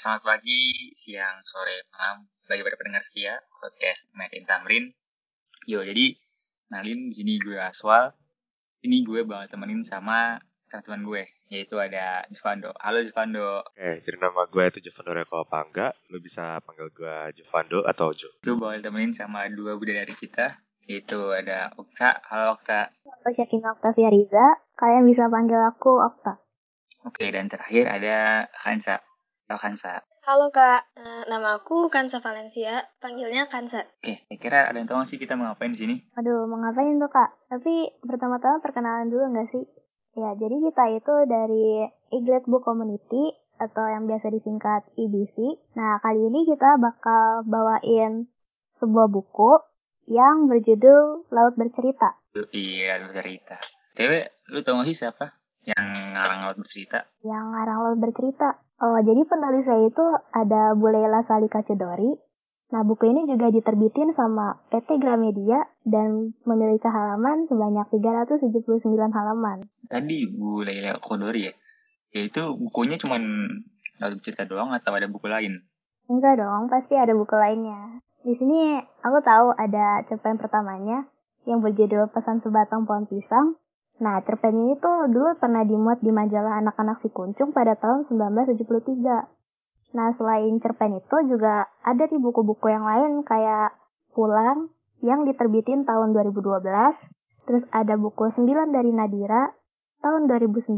selamat pagi, siang, sore, malam bagi para pendengar setia podcast Made in Tamrin. Yo, jadi nalin di sini gue Aswal. Ini gue bakal temenin sama teman gue, yaitu ada Jovando. Halo Jovando. Oke, jadi nama gue itu Jovando Reko Pangga. Lu bisa panggil gue Jovando atau Jo. Gue bakal temenin sama dua bidadari kita, yaitu ada Okta. Halo Okta. Aku Syakina Octavia Riza. Kalian bisa panggil aku Okta. Oke, dan terakhir ada Kansa. Halo Kansa. Halo Kak, Eh, nama aku Kansa Valencia, panggilnya Kansa. Oke, kira-kira ada yang tahu sih kita mau ngapain di sini? Aduh, mau ngapain tuh kak? Tapi pertama-tama perkenalan dulu nggak sih? Ya, jadi kita itu dari Iglet Book Community atau yang biasa disingkat IBC. Nah, kali ini kita bakal bawain sebuah buku yang berjudul Laut Bercerita. Iya, bercerita. Tewe, lu tau gak sih siapa yang ngarang laut bercerita? Yang ngarang Laut Bercerita. Oh, jadi penulisnya itu ada Bulela Salika Cedori. Nah, buku ini juga diterbitin sama PT Gramedia dan memiliki halaman sebanyak 379 halaman. Tadi Bu Leila Kodori ya? Ya itu bukunya cuman laut bercerita doang atau ada buku lain? Enggak dong, pasti ada buku lainnya. Di sini aku tahu ada cerpen pertamanya yang berjudul Pesan Sebatang Pohon Pisang. Nah, cerpen ini tuh dulu pernah dimuat di majalah anak-anak si Kuncung pada tahun 1973. Nah, selain cerpen itu juga ada di buku-buku yang lain kayak Pulang yang diterbitin tahun 2012. Terus ada buku 9 dari Nadira tahun 2009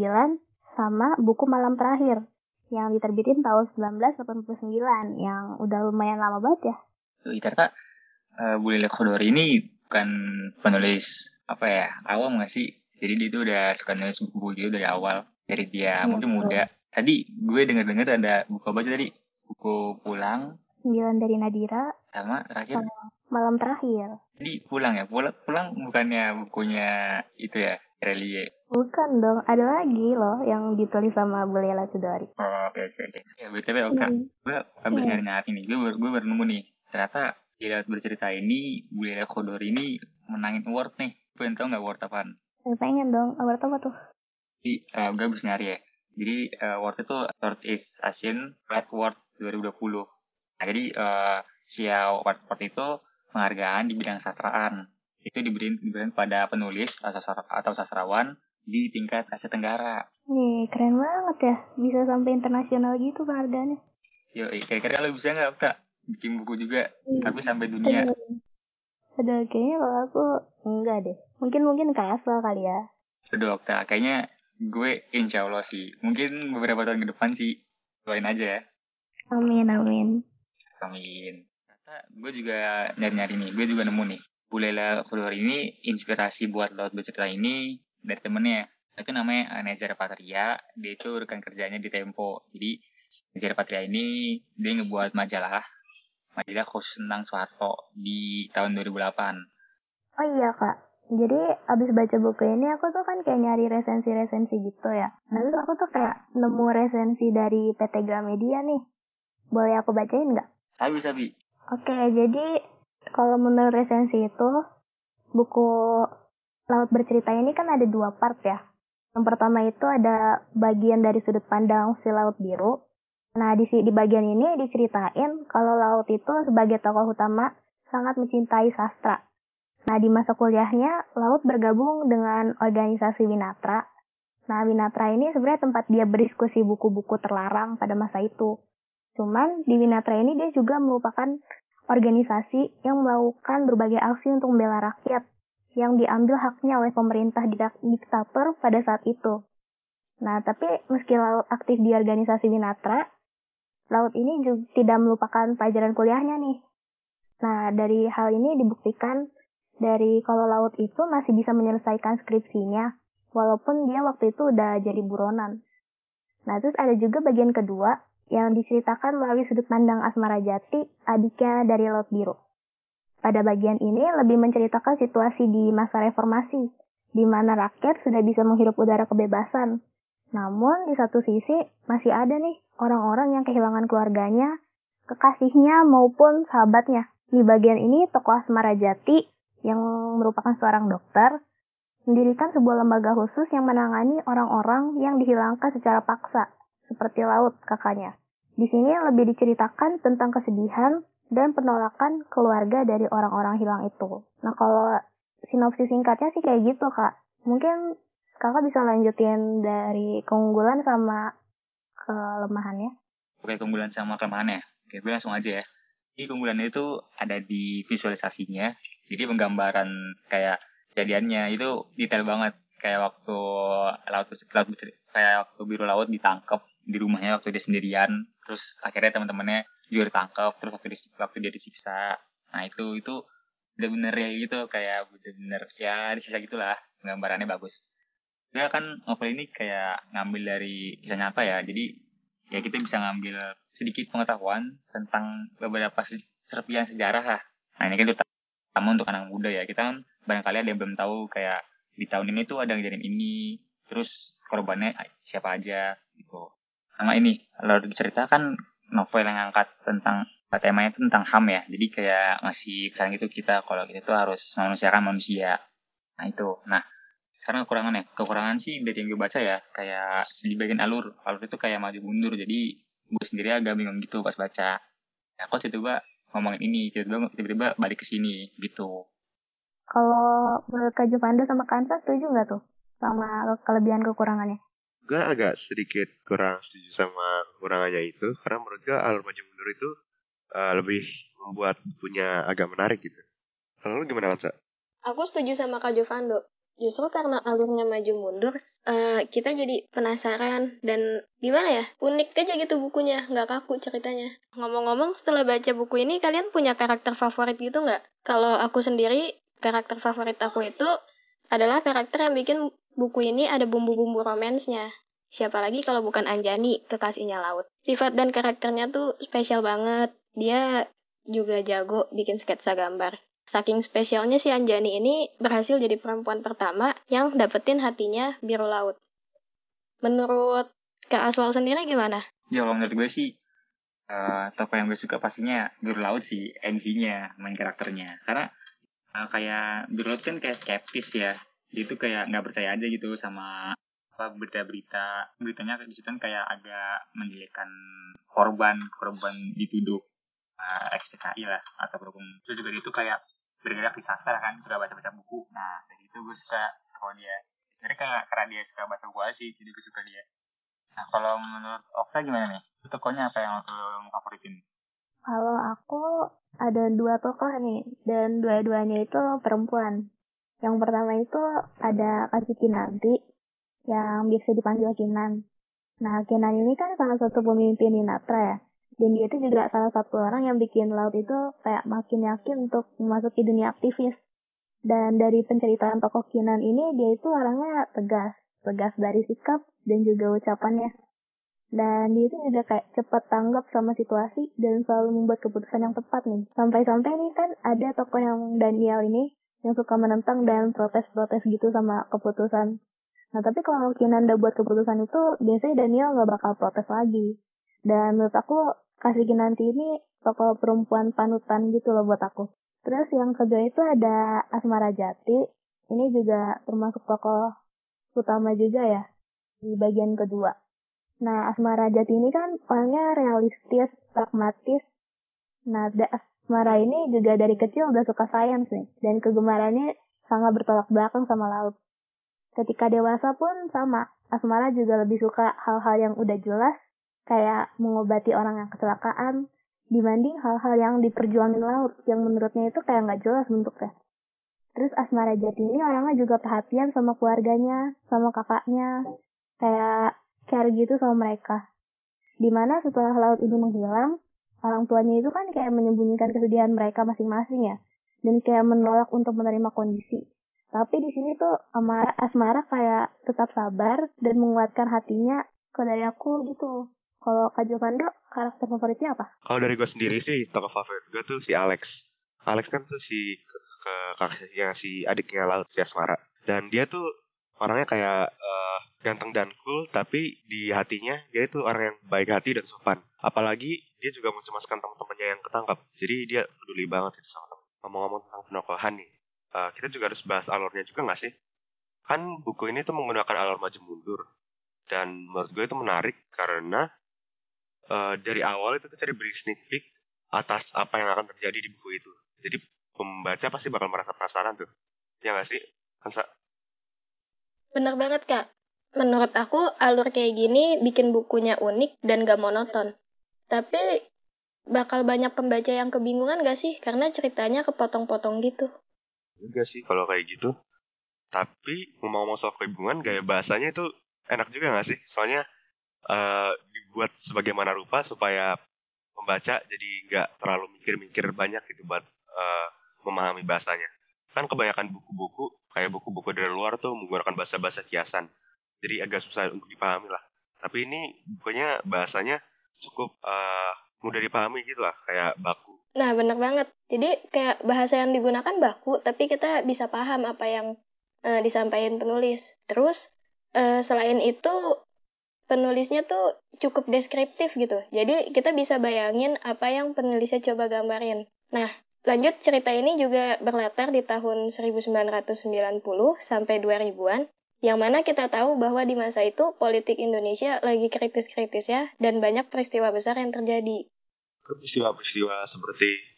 sama buku Malam Terakhir yang diterbitin tahun 1989 yang udah lumayan lama banget ya. Tuh, Ternyata uh, Bu Leila Kodori ini bukan penulis apa ya awam gak sih? Jadi dia tuh udah suka nulis buku gitu dari awal dari dia Iya, mungkin betul. muda. Tadi gue denger-denger ada buku apa sih tadi? Buku Pulang 9 dari Nadira sama terakhir Malam Terakhir. Jadi pulang ya, pulang, pulang bukannya bukunya itu ya, Relie. Bukan dong, ada lagi loh yang ditulis sama Bulela Cudori. Oh, oke oke oke. Ya btw oke, Hmm. gue habis Iya. nyari nih, gue baru, gue baru nemu nih. Ternyata laut bercerita ini, Bu Lela Kodori ini menangin award nih. Gue tau nggak award apaan? Saya pengen dong, award apa tuh? Jadi eh, gue habis nyari ya. Jadi eh, award itu Southeast Asian Red Award 2020. Nah jadi eh, si award, award itu penghargaan di bidang sastraan. Itu diberikan, diberikan pada penulis atau sastra- atau sastrawan di tingkat Asia Tenggara. Nih, keren banget ya. Bisa sampai internasional gitu penghargaannya. Yo, kira-kira lo bisa nggak Kak bikin buku juga, Iya. tapi sampai dunia? Aduh, kayaknya kalau aku enggak deh. Mungkin mungkin kasal kali ya. Udah Okta, kayaknya gue insya Allah sih. Mungkin beberapa tahun ke depan sih. Doain aja ya. Amin, amin. Amin. Ternyata gue juga nyari-nyari nih. Gue juga nemu nih. Bulela Kodori ini inspirasi buat laut bercerita ini dari temennya. Itu namanya Nezar Patria. Dia itu rekan kerjanya di Tempo. Jadi Nezar Patria ini dia ngebuat majalah. Majalah khusus tentang Soeharto di tahun 2008. Oh iya kak, jadi abis baca buku ini aku tuh kan kayak nyari resensi-resensi gitu ya. Nah terus aku tuh kayak nemu resensi dari PT Gramedia nih. Boleh aku bacain nggak? Sabi, sabi. Oke, jadi kalau menurut resensi itu buku Laut Bercerita ini kan ada dua part ya. Yang pertama itu ada bagian dari sudut pandang si Laut Biru. Nah, di, di bagian ini diceritain kalau Laut itu sebagai tokoh utama sangat mencintai sastra. Nah, di masa kuliahnya, Laut bergabung dengan organisasi Winatra. Nah, Winatra ini sebenarnya tempat dia berdiskusi buku-buku terlarang pada masa itu. Cuman di Winatra ini dia juga merupakan organisasi yang melakukan berbagai aksi untuk membela rakyat yang diambil haknya oleh pemerintah dik- diktator pada saat itu. Nah, tapi meski Laut aktif di organisasi Winatra, Laut ini juga tidak melupakan pelajaran kuliahnya nih. Nah, dari hal ini dibuktikan dari kalau Laut itu masih bisa menyelesaikan skripsinya, walaupun dia waktu itu udah jadi buronan. Nah, terus ada juga bagian kedua yang diceritakan melalui sudut pandang Asmara Jati, adiknya dari Laut Biru. Pada bagian ini lebih menceritakan situasi di masa reformasi, di mana rakyat sudah bisa menghirup udara kebebasan. Namun di satu sisi masih ada nih orang-orang yang kehilangan keluarganya, kekasihnya maupun sahabatnya. Di bagian ini tokoh Asmara Jati yang merupakan seorang dokter mendirikan sebuah lembaga khusus yang menangani orang-orang yang dihilangkan secara paksa, seperti Laut kakaknya. Di sini lebih diceritakan tentang kesedihan dan penolakan keluarga dari orang-orang hilang itu. Nah, kalau sinopsis singkatnya sih kayak gitu, Kak. Mungkin kakak bisa lanjutin dari keunggulan sama kelemahannya. Oke, keunggulan sama kelemahannya. Oke, gue langsung aja ya. Jadi keunggulannya itu ada di visualisasinya. Jadi penggambaran kayak kejadiannya itu detail banget. Kayak waktu laut, laut kayak waktu biru laut ditangkap di rumahnya waktu dia sendirian. Terus akhirnya teman-temannya juga ditangkap. Terus waktu, waktu dia disiksa. Nah itu itu bener-bener ya gitu kayak bener-bener ya disiksa gitulah. Gambarannya bagus. Dia kan novel ini kayak ngambil dari kisah nyata ya. Jadi ya kita bisa ngambil sedikit pengetahuan tentang beberapa serpian sejarah lah. Nah ini kan terutama untuk anak muda ya. Kita kan barangkali ada yang belum tahu kayak di tahun ini tuh ada kejadian ini, terus korbannya siapa aja gitu. Sama ini, lalu cerita kan novel yang angkat tentang temanya itu tentang HAM ya. Jadi kayak ngasih pesan gitu kita kalau kita tuh harus memanusiakan manusia. Nah itu. Nah sekarang kekurangan ya kekurangan sih dari yang gue baca ya kayak di bagian alur alur itu kayak maju mundur jadi gue sendiri agak bingung gitu pas baca. Ya kok tiba-tiba ngomongin ini tiba-tiba tiba-tiba balik ke sini gitu. Kalau menurut Kak Jovanda sama Kansa setuju nggak tuh sama kelebihan kekurangannya? Gue agak sedikit kurang setuju sama kekurangannya itu karena menurut gue alur maju mundur itu uh, lebih membuat punya agak menarik gitu. Kalau lu gimana Kansa? Aku setuju sama Kak Jovando justru karena alurnya maju mundur uh, kita jadi penasaran dan gimana ya unik aja gitu bukunya nggak kaku ceritanya. Ngomong-ngomong setelah baca buku ini kalian punya karakter favorit gitu nggak? Kalau aku sendiri karakter favorit aku itu adalah karakter yang bikin buku ini ada bumbu-bumbu romansnya. Siapa lagi kalau bukan Anjani kekasihnya laut. Sifat dan karakternya tuh spesial banget. Dia juga jago bikin sketsa gambar Saking spesialnya si Anjani ini berhasil jadi perempuan pertama yang dapetin hatinya biru laut. Menurut Kak Aswal sendiri gimana? Ya kalau menurut gue sih uh, tokoh yang gue suka pastinya biru laut sih MC-nya main karakternya karena uh, kayak biru laut kan kayak skeptis ya dia tuh kayak nggak percaya aja gitu sama apa berita-berita beritanya di situ kan kayak agak menjelekkan korban korban dituduh uh, eh, SPKI lah atau berhubung terus juga dia tuh kayak bergerak di sastra kan suka baca-baca buku. Nah dari itu gue suka kalau dia. Kayak karena dia suka baca buku sih jadi gue suka dia. Nah kalau menurut Okta gimana nih? Tokohnya apa yang lo favoritin? Kalau aku ada dua tokoh nih dan dua-duanya itu perempuan. Yang pertama itu ada Kasih Kinanti yang biasa dipanggil Kinan. Nah Kinan ini kan salah satu pemimpin Natra ya dan dia itu juga salah satu orang yang bikin laut itu kayak makin yakin untuk memasuki dunia aktivis. Dan dari penceritaan tokoh Kinan ini, dia itu orangnya tegas. Tegas dari sikap dan juga ucapannya. Dan dia itu juga kayak cepat tanggap sama situasi dan selalu membuat keputusan yang tepat nih. Sampai-sampai nih kan ada tokoh yang Daniel ini yang suka menentang dan protes-protes gitu sama keputusan. Nah tapi kalau Kinan udah buat keputusan itu, biasanya Daniel nggak bakal protes lagi. Dan menurut aku Kasih Kinanti ini tokoh perempuan panutan gitu loh buat aku. Terus yang kedua itu ada Asmara Jati. Ini juga termasuk tokoh utama juga ya di bagian kedua. Nah, Asmara Jati ini kan orangnya realistis, pragmatis. Nah, Asmara ini juga dari kecil udah suka sains nih. Dan kegemarannya sangat bertolak belakang sama laut. Ketika dewasa pun sama. Asmara juga lebih suka hal-hal yang udah jelas kayak mengobati orang yang kecelakaan dibanding hal-hal yang diperjuangin laut yang menurutnya itu kayak nggak jelas bentuknya. Terus Asmara Jati ini orangnya juga perhatian sama keluarganya, sama kakaknya, kayak care gitu sama mereka. Di mana setelah laut ini menghilang, orang tuanya itu kan kayak menyembunyikan kesedihan mereka masing-masing ya, dan kayak menolak untuk menerima kondisi. Tapi di sini tuh Amara, Asmara kayak tetap sabar dan menguatkan hatinya ke dari aku gitu. Kalau Kak Jovando, karakter favoritnya apa? Kalau dari gue sendiri sih, tokoh favorit gue tuh si Alex. Alex kan tuh si ke, ke kakaknya si adiknya Laut, si Asmara. Dan dia tuh orangnya kayak uh, ganteng dan cool, tapi di hatinya dia itu orang yang baik hati dan sopan. Apalagi dia juga mencemaskan teman-temannya yang ketangkap. Jadi dia peduli banget itu sama teman. Ngomong-ngomong tentang penokohan nih, uh, kita juga harus bahas alurnya juga nggak sih? Kan buku ini tuh menggunakan alur maju mundur. Dan menurut gue itu menarik karena eh, dari awal itu kita diberi sneak peek atas apa yang akan terjadi di buku itu. Jadi pembaca pasti bakal merasa penasaran tuh. Ya nggak sih? Hansa? Bener banget, Kak. Menurut aku, alur kayak gini bikin bukunya unik dan gak monoton. Tapi, bakal banyak pembaca yang kebingungan gak sih? Karena ceritanya kepotong-potong gitu. Juga sih kalau kayak gitu. Tapi ngomong-ngomong soal kebingungan, gaya bahasanya itu enak juga nggak sih? Soalnya eh, dibuat sebagaimana rupa supaya pembaca jadi nggak terlalu mikir-mikir banyak gitu buat eh, memahami bahasanya. Kan kebanyakan buku-buku kayak buku-buku dari luar tuh menggunakan bahasa-bahasa kiasan. Jadi agak susah untuk dipahami lah. Tapi ini bukunya bahasanya cukup eh, mudah dipahami gitu lah, kayak baku. Nah, bener banget. Jadi, kayak bahasa yang digunakan baku, tapi kita bisa paham apa yang eh, disampaikan penulis. Terus, eh, selain itu, penulisnya tuh cukup deskriptif gitu. Jadi, kita bisa bayangin apa yang penulisnya coba gambarin. Nah, lanjut cerita ini juga berlatar di tahun 1990 sampai 2000-an, yang mana kita tahu bahwa di masa itu politik Indonesia lagi kritis-kritis ya, dan banyak peristiwa besar yang terjadi. peristiwa-peristiwa seperti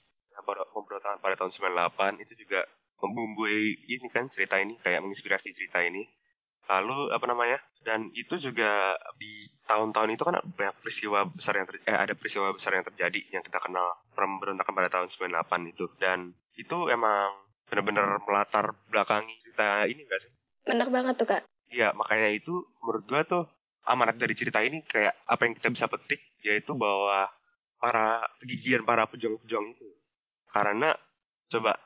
pemberontakan pada tahun 98 itu juga membumbui ini kan cerita ini kayak menginspirasi cerita ini lalu apa namanya dan itu juga di tahun-tahun itu kan banyak peristiwa besar yang ter- eh, ada peristiwa besar yang terjadi yang kita kenal pemberontakan pada tahun 98 itu dan itu emang benar-benar melatar belakangi cerita ini enggak sih Bener banget tuh, Kak. Iya, makanya itu menurut gua tuh amanat dari cerita ini kayak apa yang kita bisa petik yaitu bahwa para kegigihan para pejuang-pejuang itu. Karena coba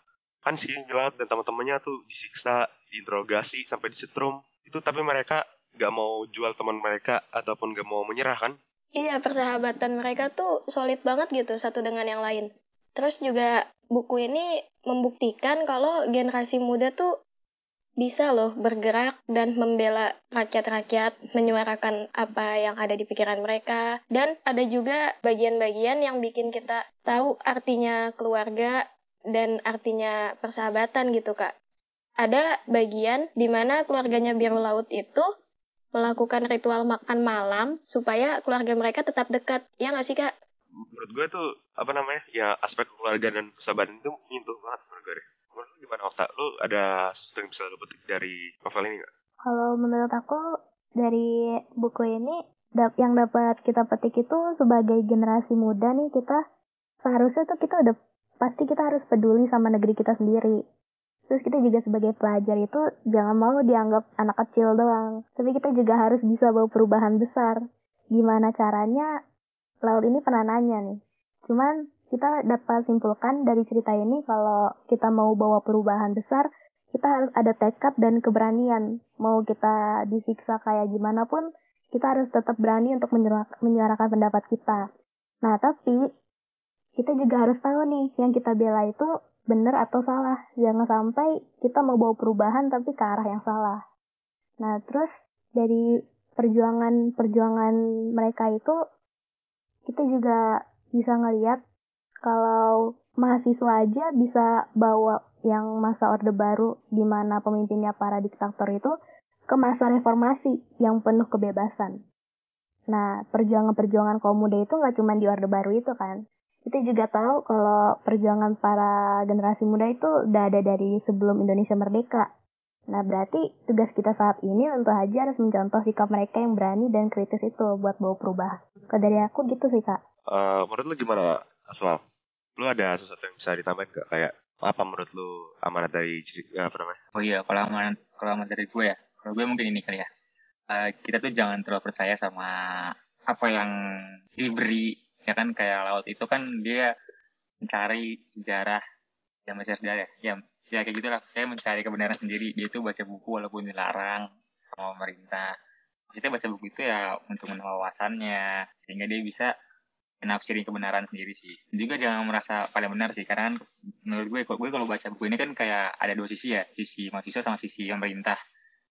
kan si Nyelat dan teman-temannya tuh disiksa, diinterogasi sampai disetrum itu tapi mereka nggak mau jual teman mereka ataupun nggak mau menyerah kan? Iya, persahabatan mereka tuh solid banget gitu satu dengan yang lain. Terus juga buku ini membuktikan kalau generasi muda tuh bisa loh bergerak dan membela rakyat-rakyat, menyuarakan apa yang ada di pikiran mereka. Dan ada juga bagian-bagian yang bikin kita tahu artinya keluarga dan artinya persahabatan gitu, Kak. Ada bagian di mana keluarganya Biru Laut itu melakukan ritual makan malam supaya keluarga mereka tetap dekat. Ya nggak sih, Kak? Menurut gue tuh apa namanya ya aspek keluarga dan persahabatan itu menyentuh banget menurut gue. deh. Menurut lu gimana Okta? Lu ada sesuatu yang bisa lu petik dari novel ini nggak? Kalau menurut aku dari buku ini yang dapat kita petik itu sebagai generasi muda nih kita seharusnya tuh kita udah pasti kita harus peduli sama negeri kita sendiri. Terus kita juga sebagai pelajar itu jangan mau dianggap anak kecil doang. Tapi kita juga harus bisa bawa perubahan besar. Gimana caranya? Laut ini pernah nanya nih. Cuman kita dapat simpulkan dari cerita ini kalau kita mau bawa perubahan besar, kita harus ada tekad dan keberanian. Mau kita disiksa kayak gimana pun, kita harus tetap berani untuk menyuara- menyuarakan pendapat kita. Nah, tapi kita juga harus tahu nih, yang kita bela itu benar atau salah. Jangan sampai kita mau bawa perubahan tapi ke arah yang salah. Nah, terus dari perjuangan-perjuangan mereka itu, kita juga bisa ngeliat kalau mahasiswa aja bisa bawa yang masa Orde Baru di mana pemimpinnya para diktator itu ke masa reformasi yang penuh kebebasan. Nah, perjuangan-perjuangan kaum muda itu nggak cuma di Orde Baru itu kan. Kita juga tahu kalau perjuangan para generasi muda itu udah ada dari sebelum Indonesia merdeka. Nah, berarti tugas kita saat ini tentu aja harus mencontoh sikap mereka yang berani dan kritis itu buat bawa perubahan. Kalau dari aku gitu sih, Kak. Eh, menurut lu gimana Asmal? Lu ada sesuatu yang bisa ditambahin gak? Kayak apa menurut lu amanat dari ciri- apa namanya? Oh iya, kalau amanat kalau amanat dari gue ya, kalau gue mungkin ini kali ya. Eh, kita tuh jangan terlalu percaya sama apa yang diberi ya kan kayak laut itu kan dia mencari sejarah ya baca sejarah ya ya kayak gitulah. Saya mencari kebenaran sendiri dia itu baca buku walaupun dilarang sama pemerintah. Kita baca buku itu ya untuk menambah wawasannya sehingga dia bisa menafsiri kebenaran sendiri sih. Juga jangan merasa paling benar sih karena kan menurut gue gue kalau baca buku ini kan kayak ada dua sisi ya sisi mahasiswa sama sisi pemerintah.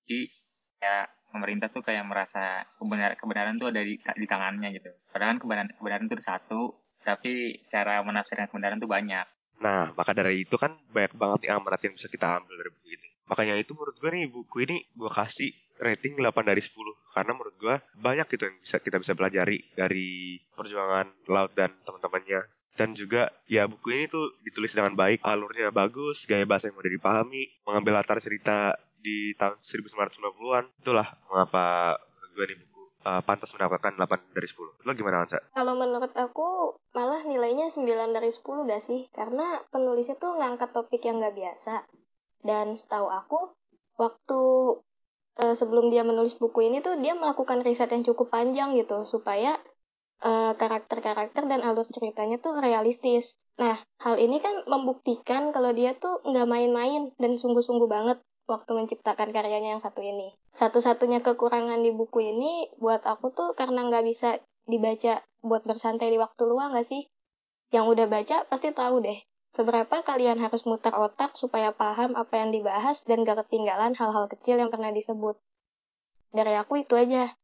Jadi ya pemerintah tuh kayak merasa kebenaran kebenaran tuh ada di, di tangannya gitu. Padahal kan kebenaran kebenaran ada satu tapi cara menafsirkan kebenaran tuh banyak. Nah, maka dari itu kan banyak banget nih amanat yang bisa kita ambil dari buku ini. Makanya itu menurut gue nih buku ini gue kasih rating 8 dari 10 karena menurut gue banyak gitu yang bisa kita bisa pelajari dari perjuangan Laut dan teman-temannya. Dan juga ya buku ini tuh ditulis dengan baik alurnya bagus gaya bahasa yang mudah dipahami mengambil latar cerita di tahun 1990-an itulah mengapa gue nih buku uh, pantas mendapatkan 8 dari 10 lo gimana Ansa? Kalau menurut aku malah nilainya 9 dari 10 gak sih? Karena penulisnya tuh ngangkat topik yang gak biasa. Dan setahu aku, waktu uh, sebelum dia menulis buku ini tuh dia melakukan riset yang cukup panjang gitu supaya karakter karakter-karakter dan alur ceritanya tuh realistis. Nah, hal ini kan membuktikan kalau dia tuh nggak main-main dan sungguh-sungguh banget waktu menciptakan karyanya yang satu ini. Satu-satunya kekurangan di buku ini buat aku tuh karena nggak bisa dibaca buat bersantai di waktu luang nggak sih? Yang udah baca pasti tahu deh, seberapa kalian harus muter otak supaya paham apa yang dibahas dan gak ketinggalan hal-hal kecil yang pernah disebut. Dari aku itu aja.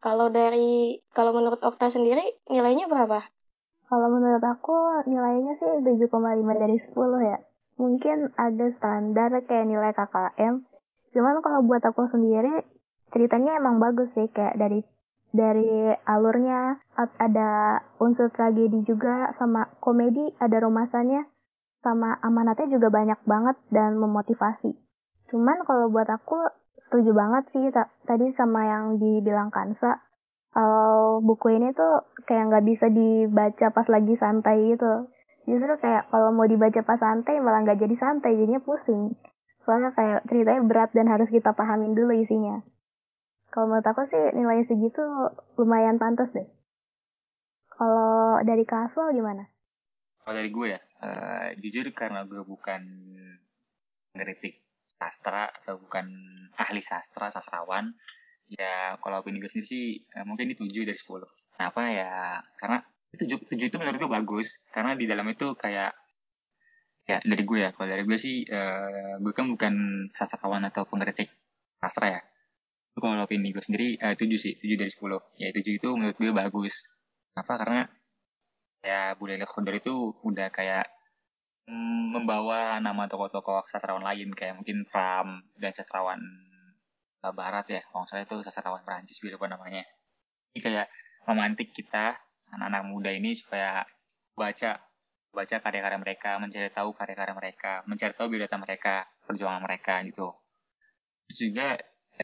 Kalau dari kalau menurut Okta sendiri nilainya berapa? Kalau menurut aku nilainya sih 7,5 dari 10 ya. Mungkin ada standar kayak nilai KKM. Cuman kalau buat aku sendiri ceritanya emang bagus sih kayak dari dari alurnya ada unsur tragedi juga sama komedi ada romasanya sama amanatnya juga banyak banget dan memotivasi. Cuman kalau buat aku setuju banget sih tadi sama yang dibilang Kansa. Kalau buku ini tuh kayak nggak bisa dibaca pas lagi santai gitu. Justru kayak kalau mau dibaca pas santai malah nggak jadi santai, jadinya pusing. Soalnya kayak ceritanya berat dan harus kita pahamin dulu isinya. Kalau menurut aku sih nilai segitu lumayan pantas deh. Kalau dari Kaswal gimana? Kalau dari gue ya, uh, jujur karena gue bukan ngeritik sastra atau bukan ahli sastra sastrawan ya kalau opini gue sendiri sih eh, mungkin ini tujuh dari sepuluh kenapa ya karena tujuh tujuh itu menurut gue bagus. Karena di dalam itu kayak ya dari gue ya kalau dari gue sih uh, gue kan bukan sastrawan atau pengkritik sastra ya. Kalau opini gue sendiri uh, tujuh sih tujuh dari sepuluh. Ya tujuh itu menurut gue bagus. Kenapa? Karena ya budaya Khondor itu udah kayak Mm, membawa nama tokoh-tokoh sastrawan lain. Kayak mungkin Pram dan sastrawan uh, Barat ya, kalau saya itu sastrawan Perancis gitu namanya. Ini kayak memantik kita anak-anak muda ini supaya baca baca karya-karya mereka, mencari tahu karya-karya mereka, mencari tahu biodata mereka, perjuangan mereka gitu. Terus juga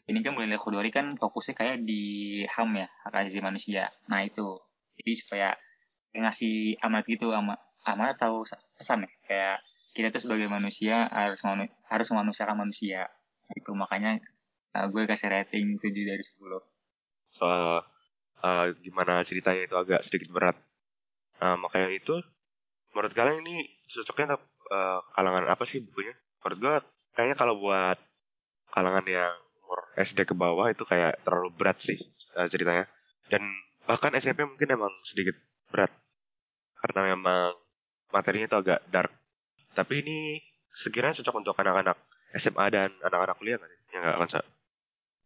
ini kan mulai Khodori kan fokusnya kayak di HAM ya, hak asasi manusia. Nah itu, jadi supaya ngasih amat gitu sama amat tahu pesan ya kayak kita tuh sebagai manusia harus manu harus memanusiakan manusia itu makanya uh, gue kasih rating 7 dari 10 soal uh, gimana ceritanya itu agak sedikit berat uh, makanya itu menurut kalian ini cocoknya uh, kalangan apa sih bukunya menurut gue kayaknya kalau buat kalangan yang umur SD ke bawah itu kayak terlalu berat sih uh, ceritanya dan bahkan SMP mungkin emang sedikit berat karena memang materinya itu agak dark. Tapi ini sekiranya cocok untuk anak-anak SMA dan anak-anak kuliah kan? Ya nggak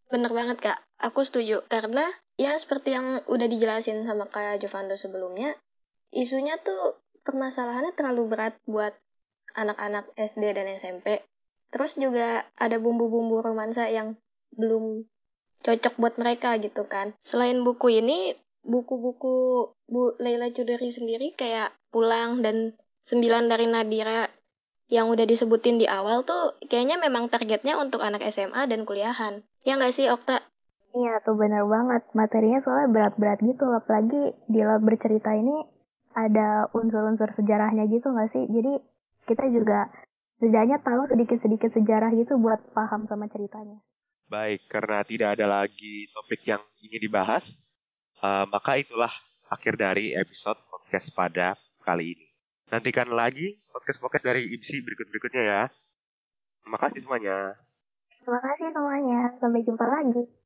Bener banget, Kak. Aku setuju. Karena ya seperti yang udah dijelasin sama Kak Jovando sebelumnya, isunya tuh permasalahannya terlalu berat buat anak-anak SD dan SMP. Terus juga ada bumbu-bumbu romansa yang belum cocok buat mereka gitu kan. Selain buku ini, buku-buku Bu Leila Chudori sendiri kayak Pulang dan Sembilan dari Nadira yang udah disebutin di awal tuh kayaknya memang targetnya untuk anak SMA dan kuliahan. Ya nggak sih Okta? Iya tuh bener banget. Materinya soalnya berat-berat gitu. Apalagi di laut bercerita ini ada unsur-unsur sejarahnya gitu nggak sih? Jadi kita juga setidaknya tahu sedikit-sedikit sejarah gitu buat paham sama ceritanya. Baik, karena tidak ada lagi topik yang ingin dibahas, uh, maka itulah akhir dari episode podcast pada kali ini. Nantikan lagi podcast-podcast dari IBC berikut-berikutnya ya. Terima kasih semuanya. Terima kasih semuanya. Sampai jumpa lagi.